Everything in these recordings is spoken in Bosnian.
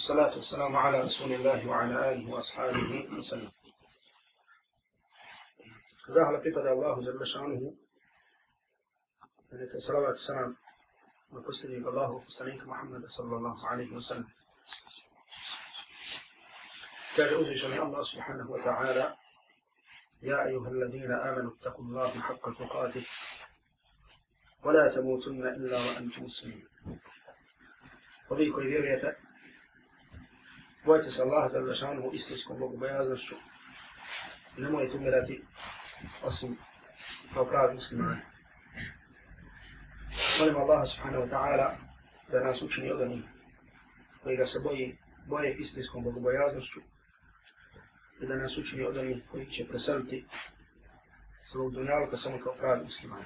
الصلاة والسلام على رسول الله وعلى آله وأصحابه وسلم. زاه لقد الله جل شأنه. عليك الصلاة والسلام. وقصني الله وقصنيك محمد صلى الله عليه وسلم. كان أذي الله سبحانه وتعالى. يا أيها الذين آمنوا اتقوا الله حق تقاته. ولا تموتن إلا وأنتم مسلمون. وبيكو يبيرية bojite se Allaha da zašanu istinskom bogobojaznošću. i nemojte umirati osim kao pravi muslimani. Molim Allaha subhanahu wa ta'ala da nas učini od onih koji ga se boji, boje istinskom bogobojaznošću i da nas učini od onih koji će preseliti svog dunjaluka samo kao pravi muslimani.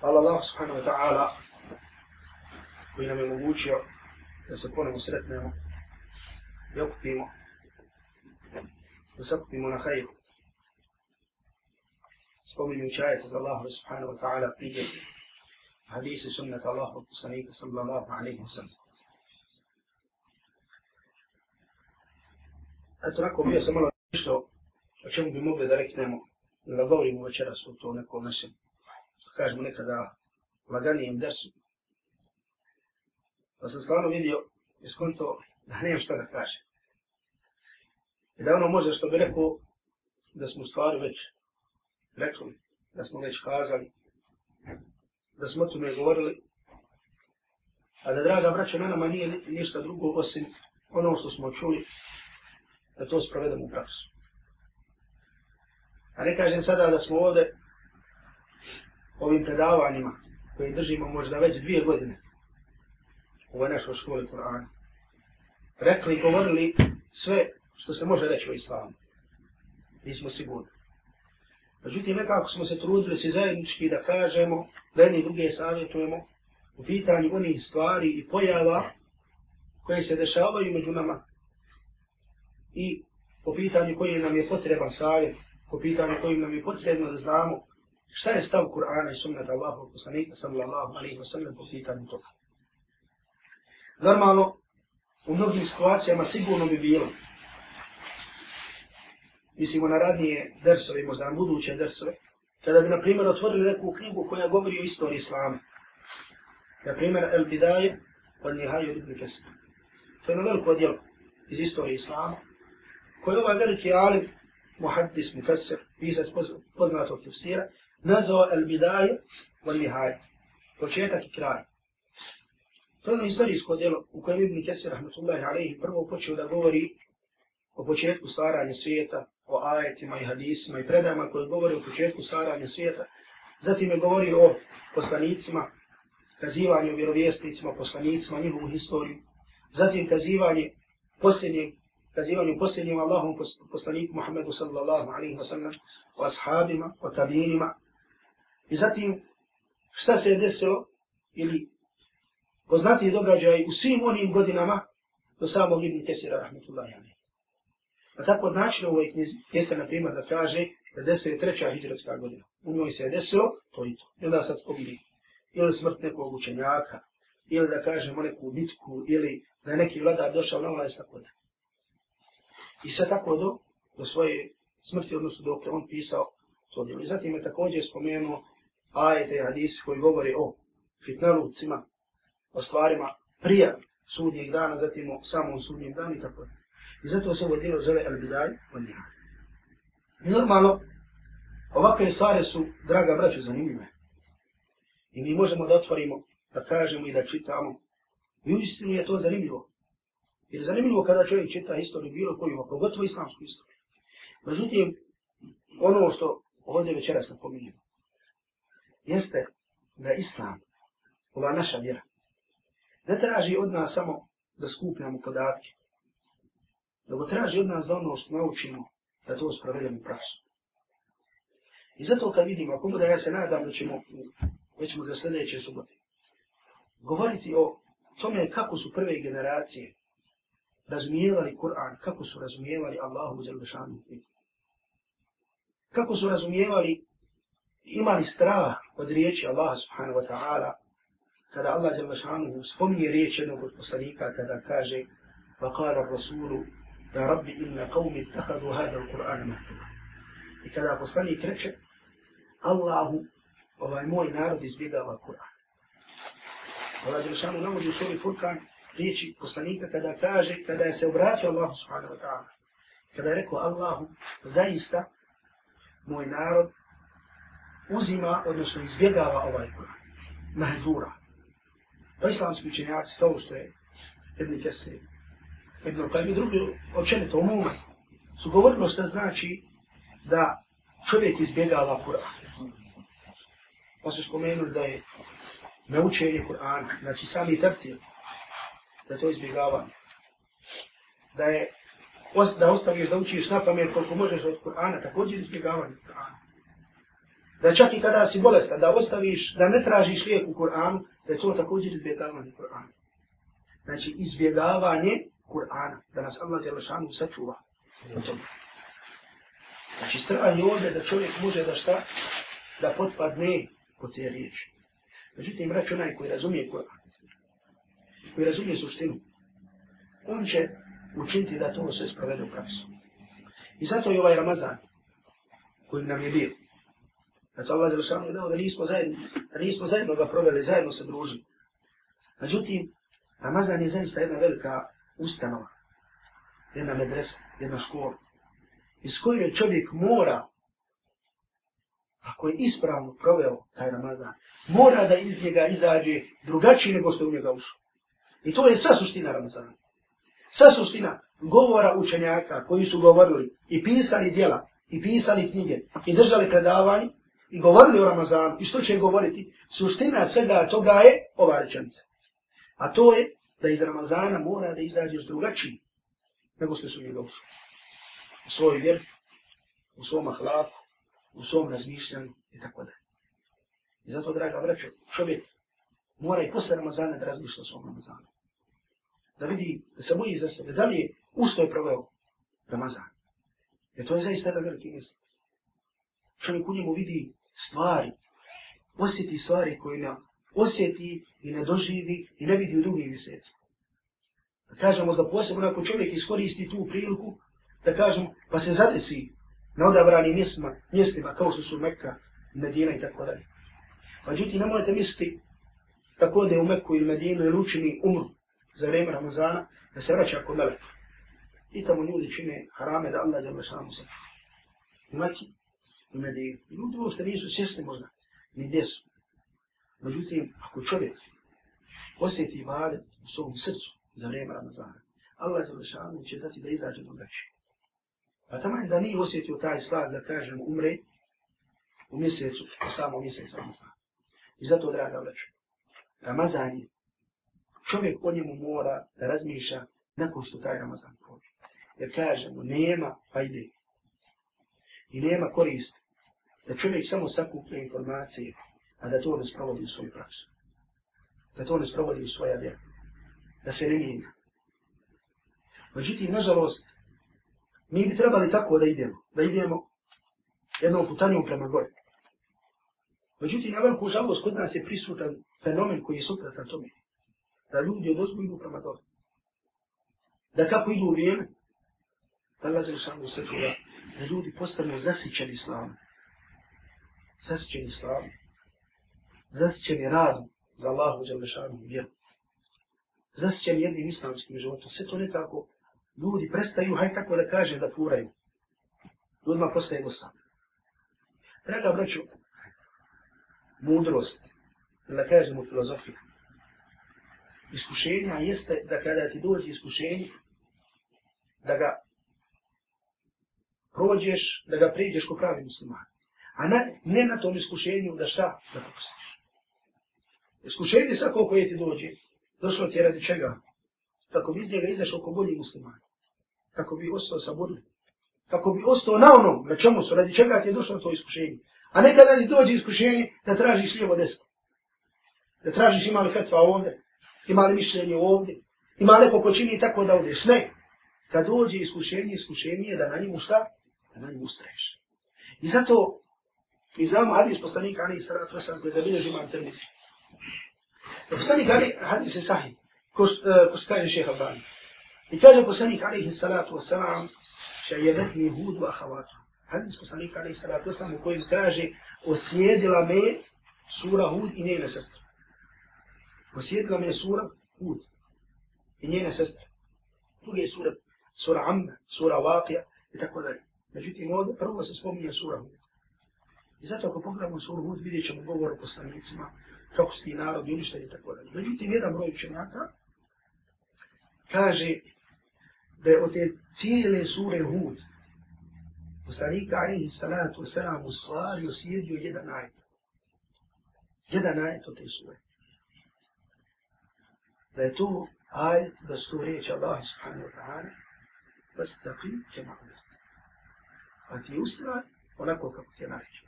Hvala Allah subhanahu wa ta'ala koji nam je mogućio da se ponovno sretnemo i okupimo, da se okupimo na hajru. Spominjući ajet od Allaha subhanahu wa ta'ala prije hadisi sunnata Allaha poslanika sallallahu alaihi wa sallam. Eto, nakon bio sam malo nešto o čemu bi mogli da reknemo, da govorimo večeras o to nekom našem, da kažemo nekada laganijem dersu. Pa sam stvarno vidio i skonto da nemam šta da kaže. I da ono može što bi rekao da smo stvari već rekli, da smo već kazali, da smo o tome govorili, a da draga braća na nama nije ništa drugo osim ono što smo čuli, da to sprovedemo u praksu. A ne kažem sada da smo ovde ovim predavanjima koje držimo možda već dvije godine u ovoj našoj školi Kur'ana rekli i govorili sve što se može reći o islamu. Nismo sigurni. Međutim, nekako smo se trudili svi zajednički da kažemo, da jedni druge savjetujemo u pitanju onih stvari i pojava koje se dešavaju među nama i po pitanju koji nam je potreban savjet, po pitanju kojim nam je potrebno da znamo šta je stav Kur'ana i sunnata Allahu poslanika sallallahu alaihi wa sallam po pitanju toga. Normalno, u mnogim situacijama sigurno bi bilo, mislimo na radnije dersove, možda na buduće dersove, kada bi, na primjer, otvorili neku knjigu koja govori o istoriji Islama. Na primjer, El Bidaje od Nihaju Ibn Kesir. To je na veliko djelo iz istorije Islama, koje ovaj veliki alim, muhaddis, mufessir, pisac poznatog tefsira, nazvao El Bidaje od Nihaju. Početak i kraj. To je ono istorijsko djelo u kojem Ibn Kesir, rahmetullahi alaihi, prvo počeo da govori o početku stvaranja svijeta, o ajetima i hadisima i predajama koje govori o početku stvaranja svijeta. Zatim je govori o poslanicima, kazivanje o vjerovjesnicima, poslanicima, njihovu historiju. Zatim kazivanje posljednjeg, kazivanje posljednjim Allahom poslaniku Muhammedu sallallahu alaihi wa sallam, o ashabima, o tabinima. I zatim šta se je desilo ili poznati događaj u svim onim godinama do samog Ibn Kesira, rahmetullahi alaihi. A tako od u ovoj knjizi, jeste na primjer da kaže da desi je treća hijđarska godina. U njoj se je desilo to i to. I onda sad spomini ili smrt nekog učenjaka, ili da kažemo neku bitku, ili da je neki vladar došao na ovaj vlast, tako da. I sve tako do, do svoje smrti, odnosno dok on pisao to djelo. I zatim je također spomenuo ajete i hadisi koji govori o fitnalucima, o stvarima prije sudnjeg dana, zatim o samom sudnjem danu i tako da. I zato se ovo djelo zove Al-Bidaj od Nihaj. I normalno, ovakve stvari su, draga braću, zanimljive. I mi možemo da otvorimo, da kažemo i da čitamo. I u istinu je to zanimljivo. Jer zanimljivo kada čovjek čita historiju bilo koju, a pogotovo islamsku istoriju. Međutim, ono što ovdje večera sam jeste da islam, ova naša vjera, ne traži od nas samo da skupljamo podatke, nego traži od nas za ono što naučimo da to sprovedemo u praksu. I zato kad vidimo, ako da ja se nadam da ćemo, već mu za sljedeće subote, govoriti o tome kako su prve generacije razumijevali Kur'an, kako su razumijevali Allahu u Đelešanu. Kako su razumijevali, imali strah od riječi Allaha subhanahu wa ta'ala, kada Allah Đalešanu spominje riječ jednog od poslanika kada kaže وقال الرسول يا رب إن قوم اتخذوا هذا القرآن مهجورا I kada poslanik reče Allahu, ovaj moj narod izbjegava Kur'an. Allah Đelšanu navodi u svoj Furkan riječi poslanika kada kaže, kada je se obratio Allahu subhanahu wa ta'ala, kada je rekao Allahu, zaista moj narod uzima, odnosno izbjegava ovaj Kur'an. Mahđura. Pa islamski učenjaci, kao što je Ibn Kesir, Ibn Qajm i drugi, općenito umuma, su govorili što znači da čovjek izbjegava Kur'an. Pa su spomenuli da je naučenje Kur'ana, znači sami tartil, da to izbjegavanje. Da je da ostaviš da učiš na pamet koliko možeš od Kur'ana, također izbjegavanje Kur'ana. Da čak i kada si bolestan, da ostaviš, da ne tražiš lijek u Kur'anu, da je to također izbjegavanje Kur'ana. Znači izbjegavanje Kur'ana, da nas Allah Đelešanu sačuva. Znači strah je ovdje da čovjek može da šta? Da potpadne po te riječi. Međutim, reći onaj koji razumije Kur'an, koji razumije suštinu, on će učiniti da to sve sprovede u praksu. I zato je ovaj Ramazan, koji nam je bio, Znači Allah Đelešanu je dao da nismo zajedno, da nismo zajedno ga proveli, zajedno se družili. Međutim, Ramazan je zaista jedna velika ustanova, jedna medresa, jedna škola, iz koje čovjek mora, ako je ispravno proveo taj Ramazan, mora da iz njega izađe drugačiji nego što je u njega ušao. I to je sva suština Ramazana. Sva suština govora učenjaka koji su govorili i pisali djela, i pisali knjige, i držali predavanje, i govorili o Ramazanu, i što će govoriti, suština svega toga je ova rečenica. A to je da iz Ramazana mora da izađeš drugačiji nego što su mi došli. U svoj vjer, u svom ahlaku, u svom razmišljanju i tako da. I zato, draga vraća, čovjek mora i posle Ramazana da razmišlja o svom Ramazanu. Da vidi, da se boji za sebe, da li je u što je proveo Ramazan. Jer to je zaista jedan veliki mjesec. Čovjek u njemu vidi stvari, osjeti stvari koje ne osjeti i ne doživi i ne vidi u drugim mjesecima. Da kažemo da posebno ako čovjek iskoristi tu priliku, da kažemo pa se zadesi na odabranim mjestima, mjestima kao što su Mekka, Medina i tako dalje. Međutim, ne možete misliti tako da je u Mekku ili Medinu ili učini umru za vrijeme Ramazana, da se vraća kod Meleka. I tamo ljudi čine harame da Allah je samo se. U Mekki, u Medinu. Ljudi uopšte nisu svjesni možda, ni gdje su. Međutim, ako čovjek osjeti vade u svom srcu za vrijeme Ramazana, Allah je će dati da izađe drugačije. A tamo da nije osjetio taj slaz da kažem umre u mjesecu, u samom mjesecu Ramazana. I zato, draga vreća, Ramazan je, čovjek o njemu mora da razmišlja nakon što taj Ramazan prođe. Jer kažemo, nema fajde i nema korist da čovjek samo sakuplja informacije, a da to ne sprovodi u svoju praksu. Da to ne sprovodi u svoja vjera. Da se ne mijenja. Međutim, nažalost, mi bi trebali tako da idemo. Da idemo jednom putanjom prema gore. Međutim, na veliku žalost kod nas je prisutan fenomen koji je suprotan tome. Da ljudi od ozgu idu prema dole. Da kako idu u vrijeme, da Allah je samo sačuva, da ljudi postanu zasićeni islamom. Zasićeni islamom. Zasićeni radom za Allahu Đalešanu vjeru. Zasićeni jednim islamskim životom. Sve to nekako ljudi prestaju, haj tako da kaže, da furaju. Ljudima postaje dosadno. Draga braću, mudrost, da kažemo filozofija, iskušenja jeste da kada ti dođe iskušenje, da ga prođeš, da ga priđeš ko pravi musliman. A ne, ne na tom iskušenju da šta? Da popustiš. Iskušenje svako koje ti dođe, došlo ti je radi čega? Kako bi iz njega izašao ko bolji musliman. Kako bi ostao sa bodli. Kako bi ostao na onom, na čemu su, radi čega ti je došlo to iskušenje. A nekada ti dođe iskušenje da tražiš lijevo desno. Da tražiš ima li fetva ovdje, ima li mišljenje ovdje, ima neko ko čini tako da odeš. Ne. Kad dođe iskušenje, iskušenje je da na njemu šta? Da na njemu ustraješ. I zato mi znamo hadis poslanika Ali Saratu Osam koji zabilježi imam termici. Poslanik Ali, hadis je sahih, ko što kaže šeha Albani. I kaže poslanik alaihi salatu wasalam, šajevetni hudu ahavatu. Hadis poslanik alaihi salatu wasalam u kojem kaže, osjedila me sura Hud i njene sestre. Osjedila me sura Hud i njene sestre. Druge sura, sura Amma, sura Waqija i tako dalje. Međutim, ovdje prvo se spominje sura Hud. I zato ako pogledamo suru Hud, vidjet ćemo govor o poslanicima, kako su ti narodi uništeni i tako dalje. Međutim, jedan broj učenjaka kaže da je od te cijele sure Hud poslanika alaihi salatu wasalam u stvari osjedio jedan ajet. Jedan ajet od te sure. Da je to ajet, da su to riječi Allah subhanahu wa ta'ala fastaqim kema umirt. A ti ustraj onako kako ti je naređeno.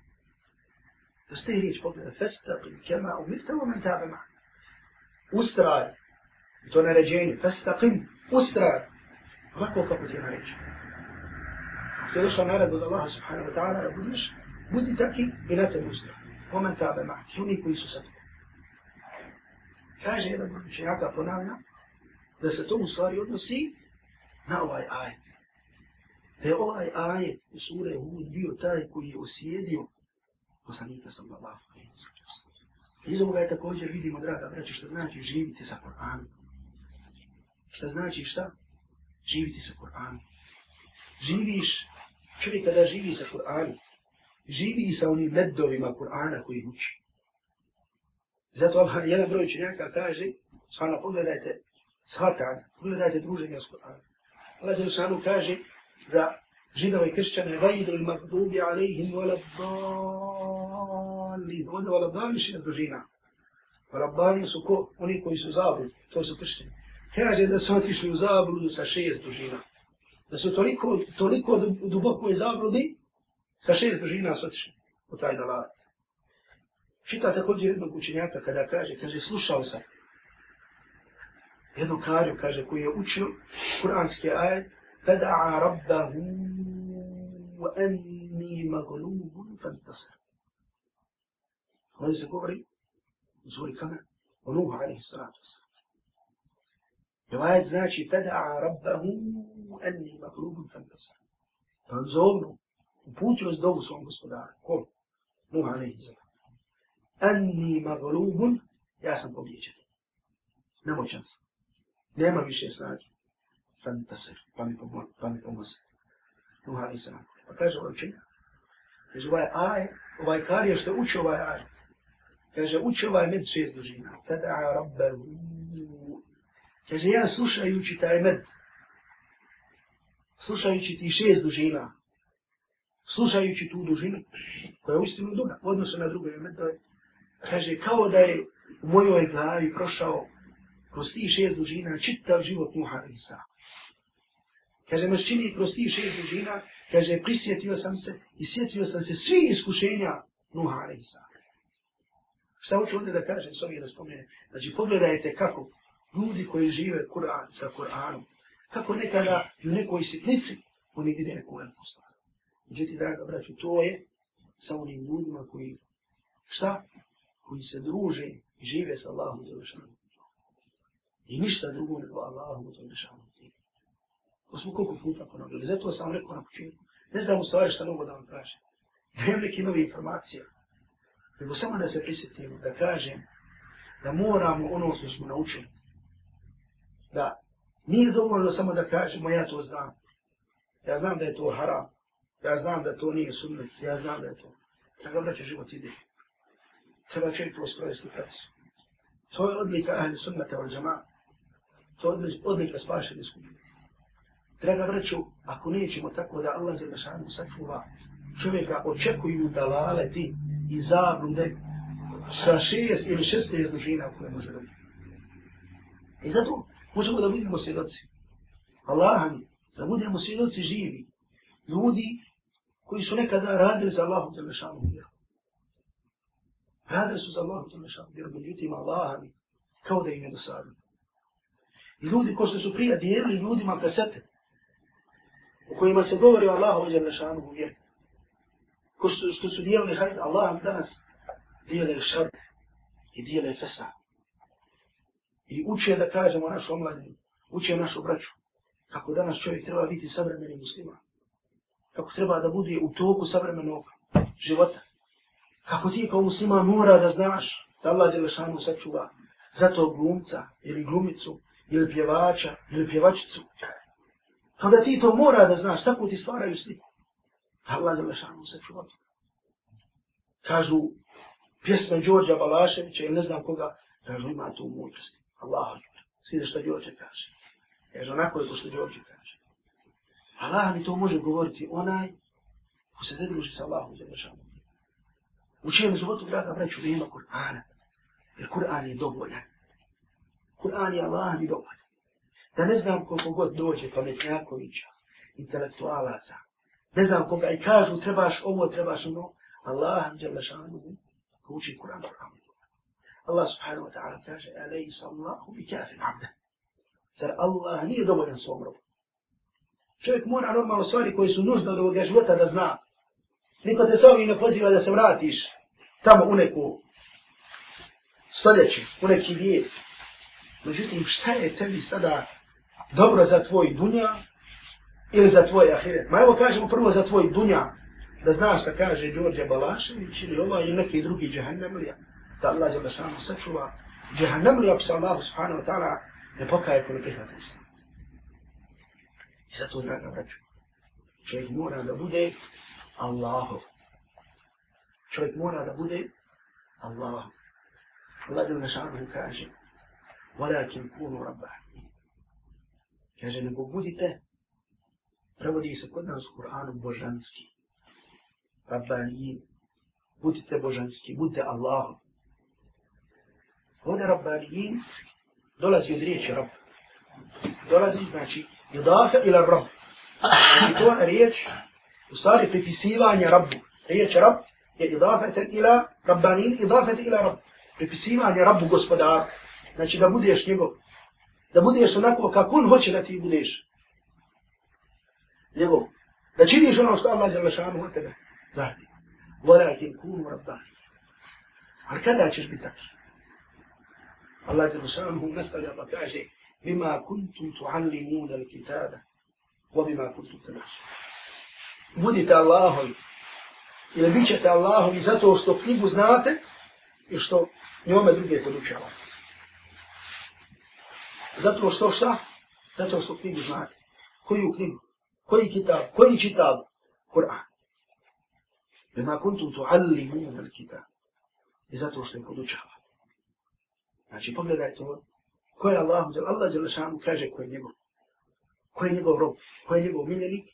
فاستهريج فاستقل كما أمرت ومن تاب معك. وسترى تونا لجيني فاستقم. وسترى غاكو فقط يا ريج تدش أنا بود الله سبحانه وتعالى. بودش بودي تأكي إلى تنوسترى ومن تاب معك. يوني كويس وسطك كاجي إذا بودش يعكا بنامنا بس تو مصاري ونسي ما هو آي آي في أو آي آي سورة هو بيو كوي أسيديو. Poslanika sallallahu alaihi wa sallam. Iz ovoga je također vidimo, draga braći, što znači živiti sa Kur'anom. Šta znači šta? Živiti sa Kur'anom. Živiš, čovjek kada živi sa Kur'anom, živi sa onim meddovima Kur'ana koji uči. Zato Allah, jedan broj činjaka kaže, svana pogledajte shvatanje, pogledajte druženje s Kur'anom. Allah Đelšanu kaže za židove i kršćane, vajdu magdubi alaihim wala dali, ovdje wala dali šest družina. Wala dali su ko? Oni koji su zabudi, to su kršćani. Kaže da su otišli u zabludu sa šest dužina. Da su toliko, toliko duboko je zabludi, sa šest dužina su otišli u taj dalar. Čita također jednog učenjaka kada kaže, kaže, slušao sam jednu kariju, kaže, koji je učio kuranski ajed, فدعا ربه وأني مغلوب فانتصر. هذا كبري زوري كما ونوح عليه الصلاة والسلام. رواية زناشي فدعا ربه وأني مغلوب فانتصر. فانزولو وبوتيو ازدوه سوى مصدار كل نوح عليه الصلاة أني مغلوب يا سنطبيجة نمو شانس نمو شانس Fantasir, pa mi, pa mi pomoze. Nuh alaihi sallam. Pa kaže ovaj učenja. Kaže ovaj aj, ovaj karija što uči ovaj aj. Kaže uči ovaj med šest dužina. Tada rabbahu. Kaže ja slušajući taj med, slušajući ti šest dužina, slušajući tu dužinu, koja je uistinu duga, u odnosu na druge medove, kaže, kao da je u mojoj glavi prošao kroz ti šest dužina čitav život Nuha Isa. Kaže, me čini kroz ti šest dužina, kaže, prisjetio sam se i sjetio sam se svi iskušenja Nuha Isa. Šta hoću ovdje da kažem, s ovim da spomene? Znači, pogledajte kako ljudi koji žive Kur'an sa Kur'anom, kako nekada u nekoj sitnici oni vide neku veliku stvar. Međutim, draga braću, to je sa onim ljudima koji, šta? Koji se druže i žive sa Allahom Đelešanom. I ništa drugo nego Allahom Đelešanom. To smo koliko puta ponovili. Zato sam rekao na početku. Ne znam u stvari šta mogu da vam kažem. Nemam neke nove informacije. Nego samo da se prisjetim, da kažem da moramo ono što smo naučili. Da nije dovoljno samo da kažemo ja to znam. Ja znam da je to haram. Ja znam da to nije sunnet, ja znam da je to. Treba vraća život ide. Treba čovjek to sprovesti praksu. To je odlika ahli sunnata od džama. To je odlika spašene skupine. Draga braću, ako nećemo tako da Allah za našanu sačuva čovjeka očekuju da lale ti i zablude sa šest ili šeste dužina koje može dobiti. I zato možemo da budemo svjedoci. Allah mi, da budemo svjedoci živi. Ljudi koji su nekada radili za Allahom Đelešanu vjeru. Radili su za Allahom Đelešanu vjeru, međutim Allah mi, kao da im je dosadno. I ljudi ko što su prije dijelili ljudima kasete, u kojima se govori o Allahom Đelešanu vjeri. Ko su, što su dijelili hajde, Allah mi danas dijele šar i dijele fesa. i uče da kažemo našu omladinu, uče našu braću, kako danas čovjek treba biti savremeni musliman, kako treba da bude u toku savremenog života, kako ti kao musliman mora da znaš da Allah Đelešanu sačuva za to glumca ili glumicu ili pjevača ili pjevačicu. Kao da ti to mora da znaš, tako ti stvaraju sliku. Allah Đelešanu sačuva to. Kažu pjesme Đorđa Balaševića ili ne znam koga, kažu ima tu mudrosti. Allah, svi što Đorđe kaže. Jer onako je to što Đorđe kaže. Allah mi to može govoriti onaj ko se ne druži sa Allahom Đelešanu. U čijem životu, draga braću, nema Kur'ana. Jer Kur'an je dovoljan. Kur'an je Allah mi dovoljan. Da ne znam koliko god dođe pametnjakovića, intelektualaca. Ne znam koga i kažu trebaš ovo, trebaš ono. Allah vam djela šanu ko uči Kur'an Kur'an. Allah subhanahu wa ta'ala kaže Alaysa Allahu bi kafin abda. Zar Allah nije dovoljan svom robu. Čovjek mora normalno stvari koje su nužne od ovoga života da zna. Niko te sa ovim ne poziva da se vratiš tamo u neku stoljeće, u neki vijet. Međutim, šta je tebi sada dobro za tvoj dunja ili za tvoj ahiret? Ma evo kažemo prvo za tvoj dunja, da znaš šta kaže Đorđe Balašević ili ova ili neki drugi džahannamlija, da Allah je bašanu sačuva. džahannamlija ako se Allah subhanahu wa ta'ala ne pokaje ko ne prihvata islam. I zato, draga braću, čovjek mora da bude Allahov. Čovjek mora da bude Allahov. Allah je bašanu kaže, وَلَكِنْ kunu رَبَّهُ Kaže, nego budite, prevodi se kod nas u Kur'anu božanski. Rabbani, budite božanski, budite Allahom. Ovdje Rabbani dolazi od riječi Rabb. Dolazi, znači, idafa ila Rabb. Znači, to je riječ, u stvari, pripisivanje Rabbu. Riječ Rabb je idafa ila Rabbanin, idafa ila Rabb. Pripisivanje Rabbu gospodar. Znači da budeš njegov. Da budeš onako kako on hoće da ti budeš. Njegov. Da činiš ono što Allah žele šanu od tebe. Zahdi. Walakin kunu rabbani. Ali kada ćeš biti taki? Allah žele šanu nastavlja pa kaže bima kuntum tuallimun al kitaba wa bima kuntum tanasu. Budite Allahom Ili bit ćete Allahom i zato što knjigu znate i što njome druge podučavate. Zato što šta? Zato što knjigu znate. Koju knjigu? Koji kitab? Koji čitab? Kur'an. Bima kuntum tuallimuna al kitab. I zato što je podučava. Znači, pogledaj to. Ko je Allah? Allah je kaže ko je njegov. Ko je njegov rob? Ko je njegov miljenik?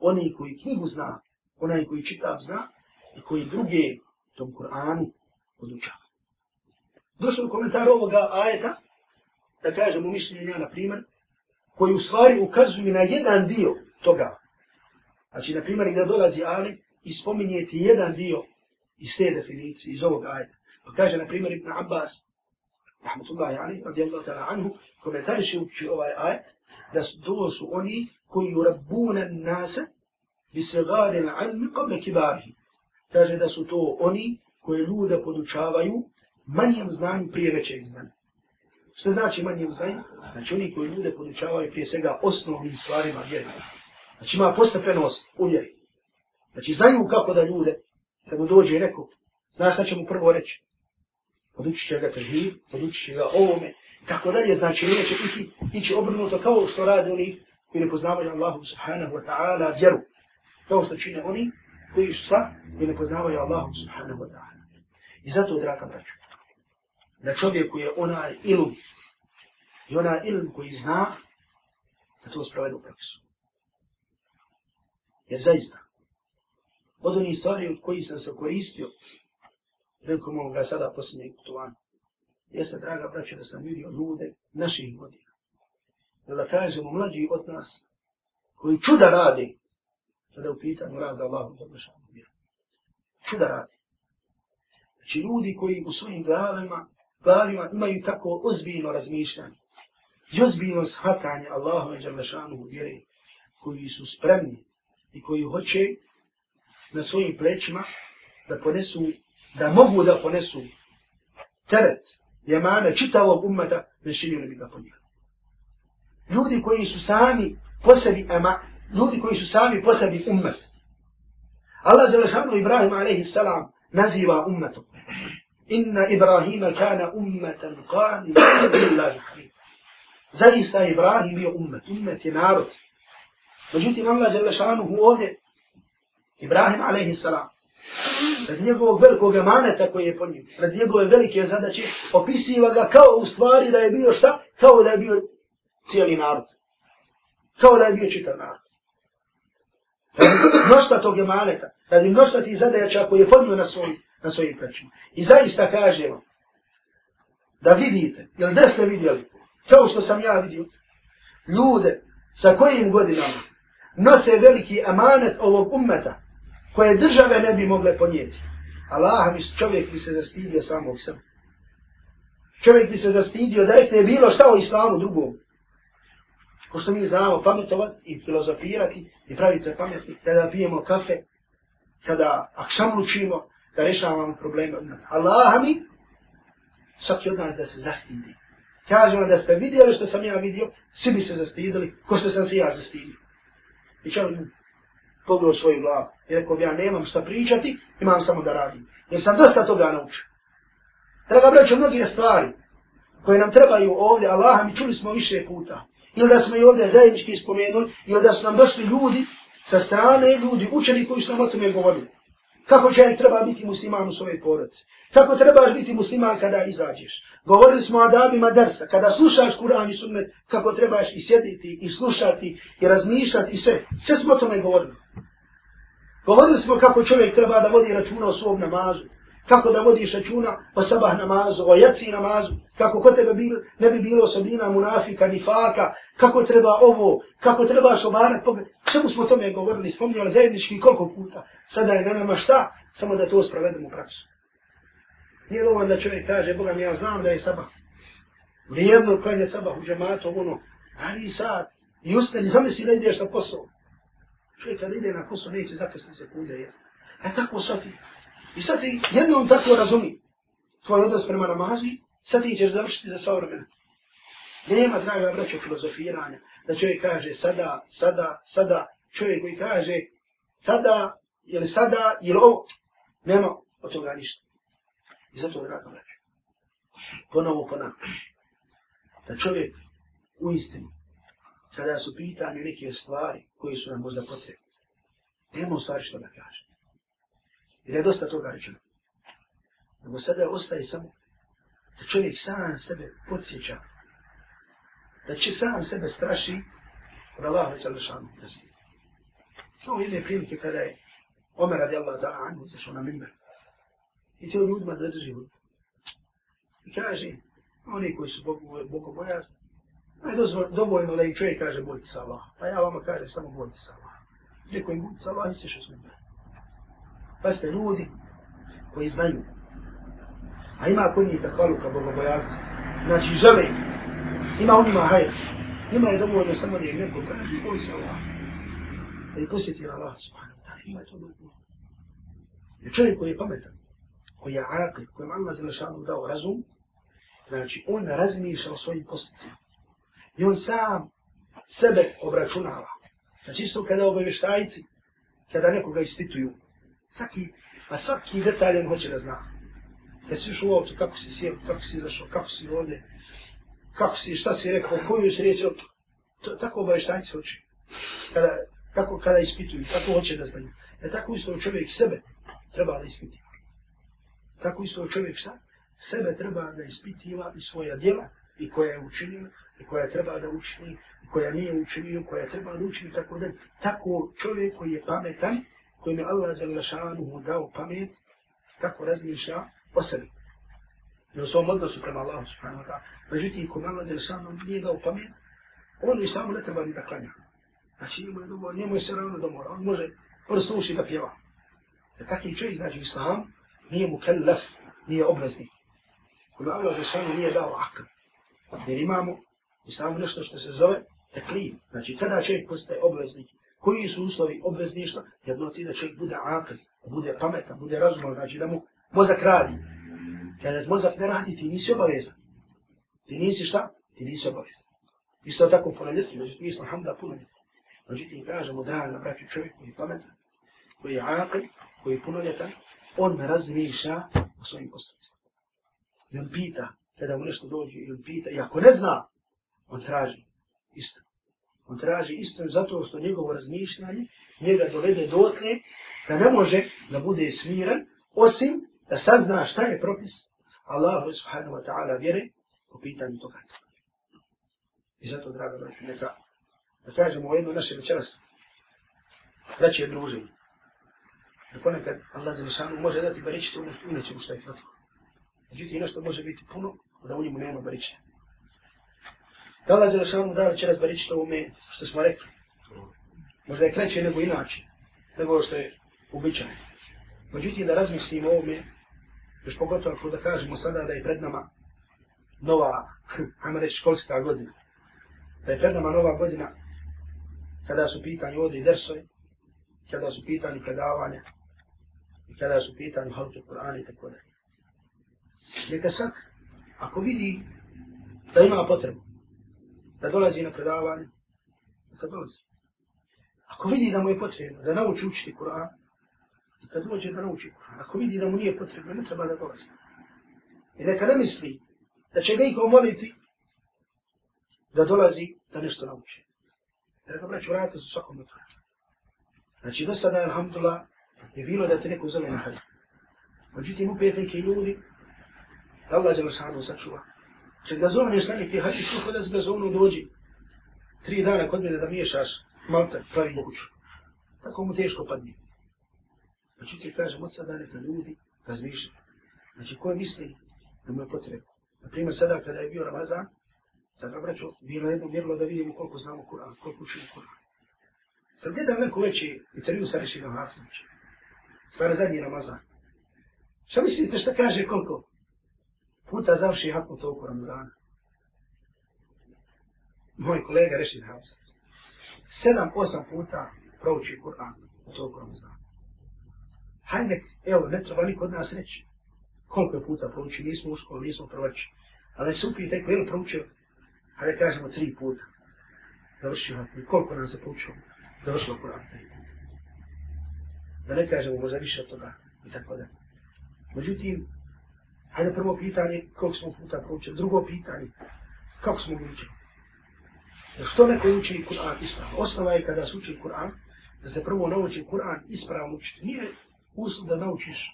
Oni koji knjigu zna, onaj koji čitab zna i koji druge tom Kur'anu podučava. Došlo komentar ovoga ajeta, da kažemo mišljenja, na primjer, koji u stvari ukazuju na jedan dio toga. Znači, na primjer, da dolazi Ali i spominje ti jedan dio iz te definicije, iz ovog ajta. Pa kaže, na primjer, Ibn Abbas, rahmatullahi ali, radijallahu ta'ala anhu, komentariši uči ovaj ajet, da su, to su oni koji urabbuna nasa bi segari na ilmi kibarihi. Kaže da su to oni koji ljude podučavaju manjem znanju prije većeg znanja. Što znači manje uznaju? Znači oni koji ljude podučavaju prije svega osnovnim stvarima vjeri. Znači ima postepenost u vjeri. Znači znaju kako da ljude, kad mu dođe neko, znaš šta će mu prvo reći? Podučit će ga tehir, podučit će ga ovome, tako dalje, znači neće ići, ići obrnuto kao što rade oni koji ne poznavaju Allahu subhanahu wa ta'ala vjeru. Kao što čine oni koji šta? Koji ne poznavaju Allahu subhanahu wa ta'ala. I zato, draga braću, da čovjeku je onaj ilm i onaj ilm koji zna da to sprovede u praksu. Jer zaista, od onih stvari od kojih sam se koristio, nekom ovoga sada posljednjeg putovanja, jeste, draga braća, da sam vidio ljude naših godina. Jer da kažemo, mlađi od nas, koji čuda rade, kada u pitanju rad za Allahom za vršanu vjeru. Čuda rade. Znači ljudi koji u svojim glavama glavima imaju tako ozbiljno razmišljanje i ozbiljno shvatanje Allahove Đalešanu vjere koji su spremni i koji hoće na svojim plećima da ponesu, da mogu da ponesu teret jemane čitavog ummeta, ne činili bi ga po njih. Ljudi koji su sami po sebi ema, ljudi koji su sami po sebi ummet. Allah Đelešanu Ibrahim a.s. naziva ummetom. Inna Ibrahima kana ummetan qani lillahi hamid. Zaista Ibrahim bio ummet. Ummet je narod. Međutim, Allah Đelešanu ovdje, Ibrahim a.s. Radi njegovog velikog emaneta koji je po njim, radi njegove velike zadaće, opisiva ga kao u stvari da je bio šta? Kao da je bio cijeli narod. Kao da je bio čitav narod. Radi mnošta tog emaneta, radi mnošta tih zadaća koji je podnio na, svoj, na svojim plećima. I zaista kaže da vidite, jel da ste vidjeli, kao što sam ja vidio, ljude sa kojim godinama nose veliki amanet ovog ummeta, koje države ne bi mogle ponijeti. Allah mi čovjek bi se zastidio samog sebe. Čovjek bi se zastidio da rekne bilo šta o islamu drugom. Ko što mi znamo pametovati i filozofirati i praviti se pametni kada pijemo kafe, kada akšamlučimo, da rešavamo probleme. Allah mi svaki od nas da se zastidi. Kažemo da ste vidjeli što sam ja vidio, svi bi se zastidili, ko što sam se ja zastidio. I čovjek pogledao svoju glavu. I rekao ja nemam šta pričati, imam samo da radim. Jer sam dosta toga naučio. Draga braćo, mnogije stvari koje nam trebaju ovdje, Allaha mi čuli smo više puta. Ili da smo i ovdje zajednički spomenuli, ili da su nam došli ljudi sa strane, ljudi, učeni koji su nam o tome govorili. Kako čovjek treba biti musliman u svojoj porodci? Kako trebaš biti musliman kada izađeš? Govorili smo o adabima dersa. Kada slušaš Kur'an i sunnet, kako trebaš i sjediti, i slušati, i razmišljati, i sve. Sve smo o tome govorili. Govorili smo kako čovjek treba da vodi računa o svom namazu. Kako da vodiš računa o sabah namazu, o jaci namazu. Kako kod tebe bil, ne bi bilo osobina munafika, nifaka. Kako treba ovo, kako trebaš obarat pogled. Čemu smo tome govorili, spominjali zajednički koliko puta. Sada je na nama šta? Samo da to sprovedemo u praksu. Nije dovoljno da čovjek kaže, Boga mi ja znam da je sabah. Vrijedno klanje sabah u džematu, ono, ali sad, i ustani, zamisli da ideš na posao. Čovjek kada ide na posao neće zakasni sekunde. Jer. E tako shvati. I sad ti jednom tako razumi tvoj odnos prema namazi, sad ti ćeš završiti za sva vremena. Nema, draga braćo, filozofiranja, da čovjek kaže sada, sada, sada, čovjek koji kaže tada, ili sada, ili ovo, nema od toga ništa. I zato, draga braćo, ponovo ponavljam, da čovjek u istinu kada su pitanju neke stvari koje su nam možda potrebne. Nemo u stvari što da kaže. Jer je dosta toga rečeno. Nego sada ostaje samo da čovjek sam sebe podsjeća, da će sam sebe straši od Allaha već Alešanu da se. To jedne prilike kada je Omer radi Allah ta'ala anhu zašao na mimber. I to ljudima da drži hudbu. I kaže, oni koji su bogobojasni, Ne dovoljno da im čovjek kaže bojte se Allah. Pa ja vama kaže samo bojte se Allah. Rekao im bojte se Allah i se što smo. Pa ste ljudi koji znaju. A ima kod njih takvaluka bogobojaznosti. Znači žele ih Ima on ima hajr. Njima je dovoljno samo da im neko kaže boj se Allah. Da ih posjeti Allah subhanahu wa ta'ala. Ima je to dovoljno. Jer čovjek koji je pametan, koji je aqid, koji je Allah zelašanu dao razum, znači on razmišlja o svojim postupcima. I on sam sebe obračunava. Znači isto kada obavještajci, kada nekoga ispituju, svaki, a svaki detalj on hoće da zna. Kad si ušao u auto, kako si sjeo, kako si izašao, kako si ovdje, kako si, šta si rekao, koju si riječ, to, tako obavještajci hoće. Kada, kako, kada ispituju, tako hoće da znaju. E tako isto čovjek sebe treba da ispitiva. Tako isto čovjek šta? Sebe treba da ispitiva i svoja djela i koja je učinio i koja treba da učini, i koja nije učinio, koja treba da učini, tako da tako čovjek koji je pametan, koji je Allah Đalešanu dao pamet, tako razmišlja o sebi. I u svom odnosu prema Allahu subhanahu wa ta'ala. Međutim, ko Allah Đalešanu nije dao pamet, on i samo ne treba ni da klanja. Znači, njemu je, dobro, njemu je se ravno do mora. On može prst uši da pjeva. Jer takvi čovjek, znači, islam nije mu kellef, nije obvezni. Ko Allah Đalešanu nije dao akl. Jer imamo islamu nešto što se zove teklif. Znači, kada čovjek postaje obveznik, koji su uslovi obvezništva, jedno ti da čovjek bude akl, bude pametan, bude razuman, znači da mu mozak radi. Kada mozak ne radi, ti nisi obavezan. Ti nisi šta? Ti nisi obavezan. Isto tako punoljetstvo, međutim, mi smo hamda punoljetni. Međutim, kažemo, draga braću čovjek koji je pametan, koji je akil, koji je punoljetan, on me razmišlja o svojim postupcima. I on pita, kada mu nešto dođe, i on pita, i ako ne zna, on traži istinu. On traži istinu zato što njegovo razmišljanje njega dovede dotle da ne može da bude smiren, osim da sazna šta je propis Allahu subhanahu wa ta'ala vjere po pitanju toga. I zato, draga braći, neka da kažemo o jedno naše večeras kraće druženje. Da ponekad Allah za lišanu može dati baričite u nečemu što je kratko. Međutim, nešto može biti puno, da u njemu nema baričite. Da Allah za lišanu da večeras baričite ovome što smo rekli. Možda je kraće nego inače, nego što je uobičajeno. Međutim, da razmislimo ovome, još pogotovo ako da kažemo sada da je pred nama nova, ajmo reći, školska godina. Da je pred nama nova godina kada su pitanje ovdje dersovi, kada su pitanje predavanja, i kada su pitanje halke Kur'ana i tako da. Neka sak, ako vidi da ima potrebu, da dolazi na predavanje, neka dolazi. Ako vidi da mu je potrebno da nauči učiti Kur'an, kad dođe da nauči Kur'an. Ako vidi da mu nije potrebno, ne treba da dolazi. I neka ne misli da će ga iko moliti da dolazi da nešto nauči. Rekao, braću, vrata za svakom otvora. Znači, do sada, alhamdulillah, je bilo da te neko zove na hajde. Međutim, upet neki ljudi, da Allah je sanu sačuva. Kad ga zovneš na neki hajde, sluho da se ga zovnu dođi. Tri dana kod mene da miješaš malta, pravi kuću. Tako mu teško padne. Znači, Međutim, kažem, od sada neka ljudi razmišljaju. Znači, ko misli da mu je potrebno? Naprimjer, sada kada je bio Ramazan, da ga braću, bilo jedno mjerilo da vidimo koliko znamo Kur'an, koliko učimo Kur'an. Sam gledam neko veći intervju sa Rešinom Hafsovićem. Stvar zadnji Ramazan. Šta mislite šta kaže koliko? Puta završi hatmu toliko Ramazana. Moj kolega Rešin Hafsović. Sedam, osam puta prouči Kur'an u toliko Ramazana. Hajde, evo, ne treba niko od nas reći. Koliko je puta proučio, nismo u nismo prvači. Ali se upijete, ko je li proučio hajde kažemo tri puta, završio hatmi. Koliko nam se proučio? Završilo Kur'an tri puta. Da ne kažemo možda više od toga i tako da. Međutim, hajde prvo pitanje, koliko smo puta proučili. Drugo pitanje, kako smo učili? Jer što neko uči Kur'an ispravno? Osnova je kada se uči Kur'an, da se prvo nauči Kur'an ispravno učiti. Nije uslov da naučiš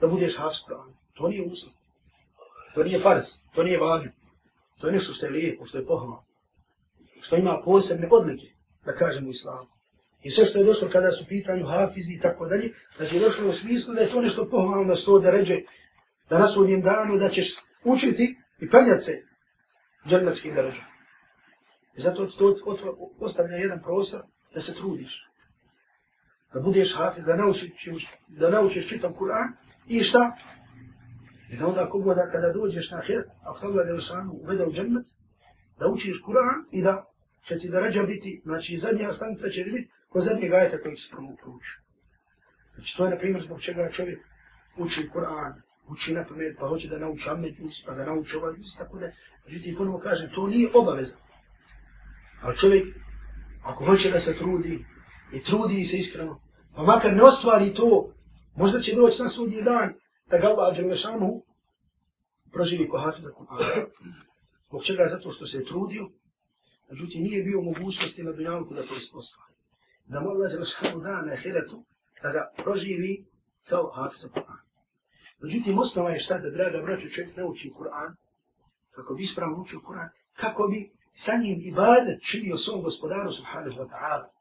da budeš hafs To nije uslov. To nije farz, to nije vađu. To je nešto što je lijepo, što je pohvalno. Što ima posebne odlike, da kažemo islamu. I sve što je došlo kada su pitanju hafizi i tako dalje, da je došlo u smislu da je to nešto pohvalno da sto da ređe da na sudnjem danu da ćeš učiti i penjati se džennetskim deređom. I zato to ostavlja jedan prostor da se trudiš. Da budeš hafiz, da naučiš, da naučiš čitam Kur'an i šta? I da onda ako goda kada dođeš na ahiret, ako Allah je sanu uvede u džennet, da učiš Kur'an i da će ti da rađa biti, znači zadnja stanica će biti ko zadnje gajeta koji se prvo proučio. Znači to je na primjer zbog čega čovjek uči Kur'an, uči na pamet, pa hoće da nauči Ahmed pa da nauči ovaj Jus, tako da. Međutim, ponovo kažem, to nije obavezno. Ali čovjek, ako hoće da se trudi, i trudi se iskreno, pa makar ne ostvari to, možda će doći na sudnji dan, da ga Allah Đelešanu proživi ko hafiza Kur'ana. Zbog čega? Zato što se je trudio, međutim nije bio mogućnosti na dunjalku da to ispostavi. Da mu Allah Đelešanu da na ahiretu da ga proživi kao hafiza Kur'ana. Međutim, osnova je šta da, draga braću, čovjek nauči Kur'an, kako bi ispravno učio Kur'an, kako bi sa njim ibadet činio svom gospodaru, subhanahu wa ta'ala.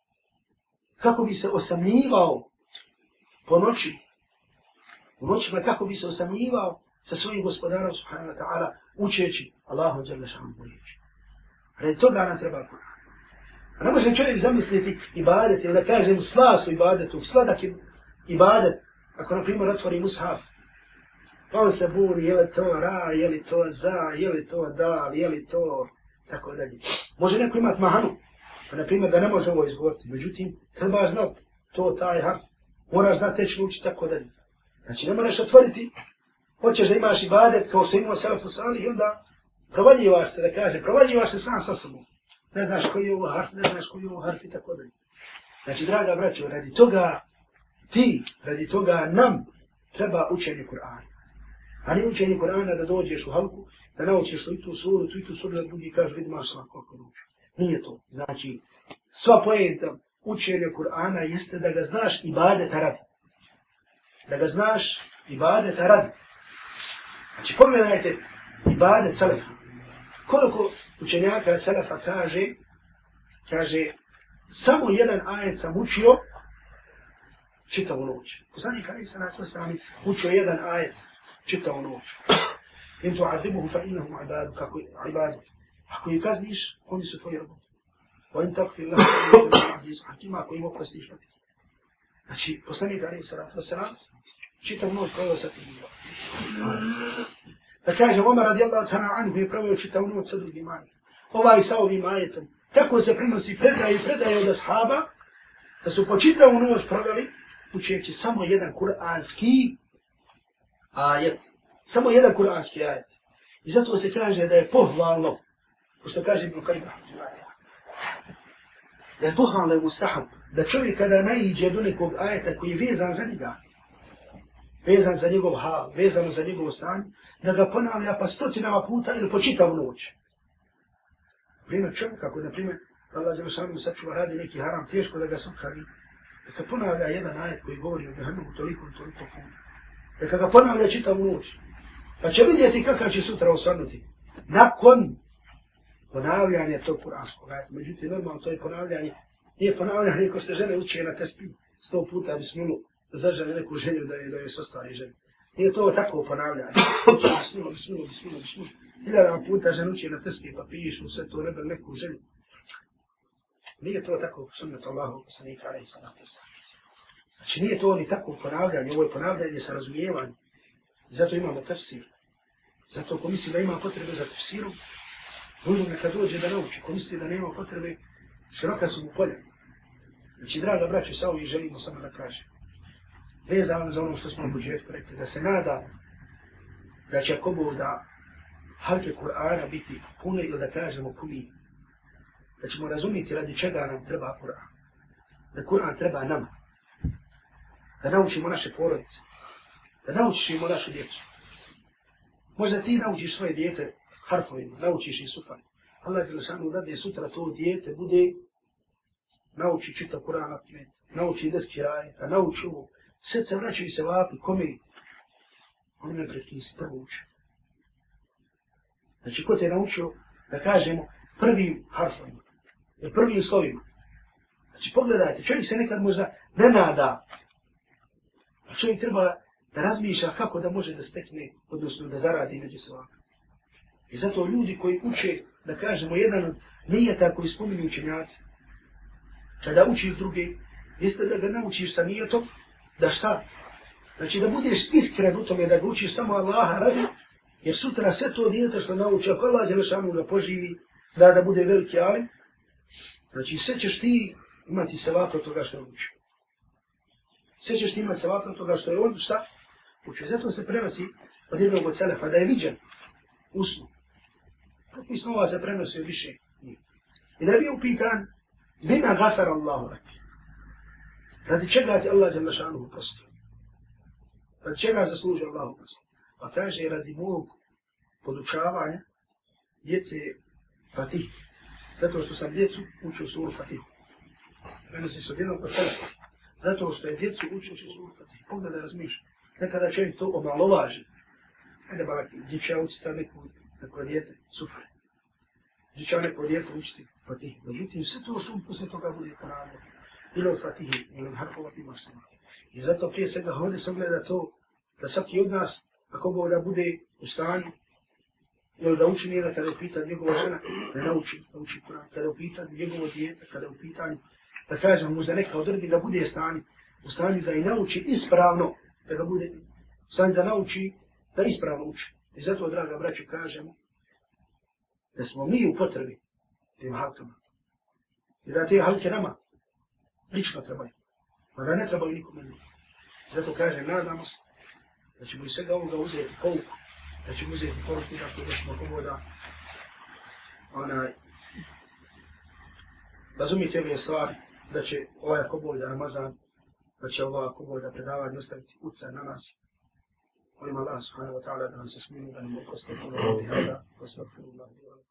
Kako bi se osamljivao po noći, u noćima kako bi se osamljivao sa svojim gospodarom subhanahu wa ta'ala učeći Allahu jalla šanuhu riječi. Radi toga nam treba Kur'an. A ne može čovjek zamisliti ibadet ili da kažem slasu u ibadetu, sladak ibadet, ako na primjer otvori mushaf, pa on se buri, je li to ra, je li to za, je li to dal, je li to, tako dalje. Može neko imati mahanu, pa na primjer da ne može ovo izgovoriti, međutim, treba znati to, taj harf, moraš znati teći uči, tako dalje. Znači, ne moraš otvoriti hoćeš da imaš ibadet kao što imamo selefu Salih i onda provaljivaš se, da kaže, provaljivaš se sam sa sobom. Ne znaš koji je ovo harf, ne znaš koji je ovo harf i tako dalje. Znači, draga braćo, radi toga ti, radi toga nam treba učenje Kur'ana. A ne učenje Kur'ana da dođeš u halku, da naučiš tu suru, tu i tu suru, da drugi kažu, vidi maš svako ako nauči. Nije to. Znači, sva pojenta učenja Kur'ana jeste da ga znaš i badeta radi. Da ga znaš i badeta radi. Znači, pogledajte i badet selefa. Koliko učenjaka selefa kaže, kaže, samo jedan ajet sam učio, čitavu noć. Poslanik Ali se na to strani učio jedan ajet čitavu noć. In tu fa innahu ibadu, kako ibadu. Ako ih kazniš, oni su tvoji robovi. Wa in takfir lahum fa innahum hakima, ako im oprostiš, Znači, poslanik Ali se na čitav noć provio sa tim Da kaže, Omar radijallahu ta'ala anhu je provio čitav noć sa drugim ajetom. Ovaj sa ovim ajetom. Tako se prinosi predaje i predaje od ashaba, da su po čitavu noć proveli učeći samo jedan kuranski ajet. Samo jedan kuranski ajet. I zato se kaže da je pohvalno, ko što kaže Ibn Qajba, da je pohvalno mustahab, da čovjek kada najiđe do nekog ajeta koji je vezan za njega, vezan za njegov hal, vezan za njegov stanje, da ga ponavlja pa stotinama puta ili po u noć. Primjer čovjek, ako na primjer, Allah je sami sačuva radi neki haram, teško da ga sokari, da ga ponavlja jedan ajet koji govori o Jehannemu toliko i toliko puta. Da ga ponavlja čitavu noć. Pa će vidjeti kakav će sutra osvrnuti. Nakon ponavljanje tog kuranskog ajeta. Međutim, normalno to je ponavljanje. Nije ponavljanje ko ste žene uče na tespi sto puta bismilo da zaželi neku želju da je, da je sostvari želju. Nije to tako ponavljanje. Uče bismilo, bismilo, bismilo, bismilo. Hiljada puta žene uče na tespi pa pišu sve to nebe neku želju. Nije to tako sunnet Allahu poslanika alaihi sallam. Znači nije to ni tako ponavljanje, ovo je ponavljanje sa razumijevanjem. Zato imamo tefsir. Zato ko misli da ima potrebe za tefsirom, ljudi neka dođe da nauči. Ko misli da nema potrebe, široka su mu polja. Znači, draga braću, sa ovim želimo samo da kaže. Vezano za ono što smo na početku rekli, da se nada da će ako da halke Kur'ana biti pune ili da kažemo puni da ćemo razumjeti radi čega nam treba Kur'an. Da Kur'an treba nama. Da naučimo naše porodice. Da naučimo našu djecu. Možda ti naučiš svoje djete harfovima, naučiš i sufan. Allah je sanu da sutra to dijete bude nauči čita Kur'an na pamet, nauči deski rajeta, nauči ovo. Sve se vraćaju se vapi, kome? Onome pred kim si prvo učio. Znači, ko te naučio da kažemo prvim harfovima, ili prvim slovima. Znači, pogledajte, čovjek se nekad možda ne nada, a čovjek treba da razmišlja kako da može da stekne, odnosno da zaradi među svaka. I zato ljudi koji uče, da kažemo, jedan od nijeta koji spominju učenjaci, kada učiš druge, jeste da ga naučiš sa nijetom, da šta? Znači da budeš iskren u tome da ga učiš samo Allaha radi, jer sutra sve to dijete što nauči, ako Allah Đelešanu ga poživi, da da bude veliki alim, Znači, sve ćeš ti imati sevap od toga što je učio. Sve ćeš ti imati sevap od toga što je on, šta? Učio. Zato se prenosi od jednog od selefa, da je viđen usnu, Pa I snova se prenosi više više? I da je bio upitan, bima gafara Allahu lak. Radi čega ti Allah je lašanu uprostio? Radi čega zasluži Allah uprostio? Pa kaže, radi mog podučavanja djece Fatih, zato što sam djecu učio suru Fatih. Prenosi se od jednog od sebe. Zato što je djecu učio su suru Fatih. Pogledaj, razmišljaj. Nekada čovjek to omalovaži. Ajde, balak, dječja učica neku učiti sad sufare. Gdje će one neko učiti Fatihu. Međutim, sve to što on posle toga bude ponavljeno. Ili od Fatihi, ili od Harfovati Marsima. I zato prije svega ovdje se gleda to, da svaki od nas, ako Bog da bude u stanju, ili da uči njega kada je pitan njegova žena, da nauči, da uči Kur'an. Kada je u pitanju njegovo dijete, kada je u pitanju, da kažem, možda neka odrbi da bude stanje, u stanju da i nauči ispravno, da ga bude u stanju da nauči, da ispravno uči. I zato, draga braću, kažemo, da smo mi u potrebi tim halkama. I da te halke nama lično trebaju. Pa da ne trebaju nikome ne. Zato kažem, nadamo se da ćemo iz svega ovoga uzeti pouku, da ćemo uzeti poruku tako da ćemo pogoda onaj, razumijete ove stvari, da će ovaj ako da Ramazan, da će ova ako da predavanje ostaviti uca na nas. ولما الله سبحانه وتعالى أن أنسى اسمي أن أستغفر الله بهذا وأستغفر الله لي ولكم.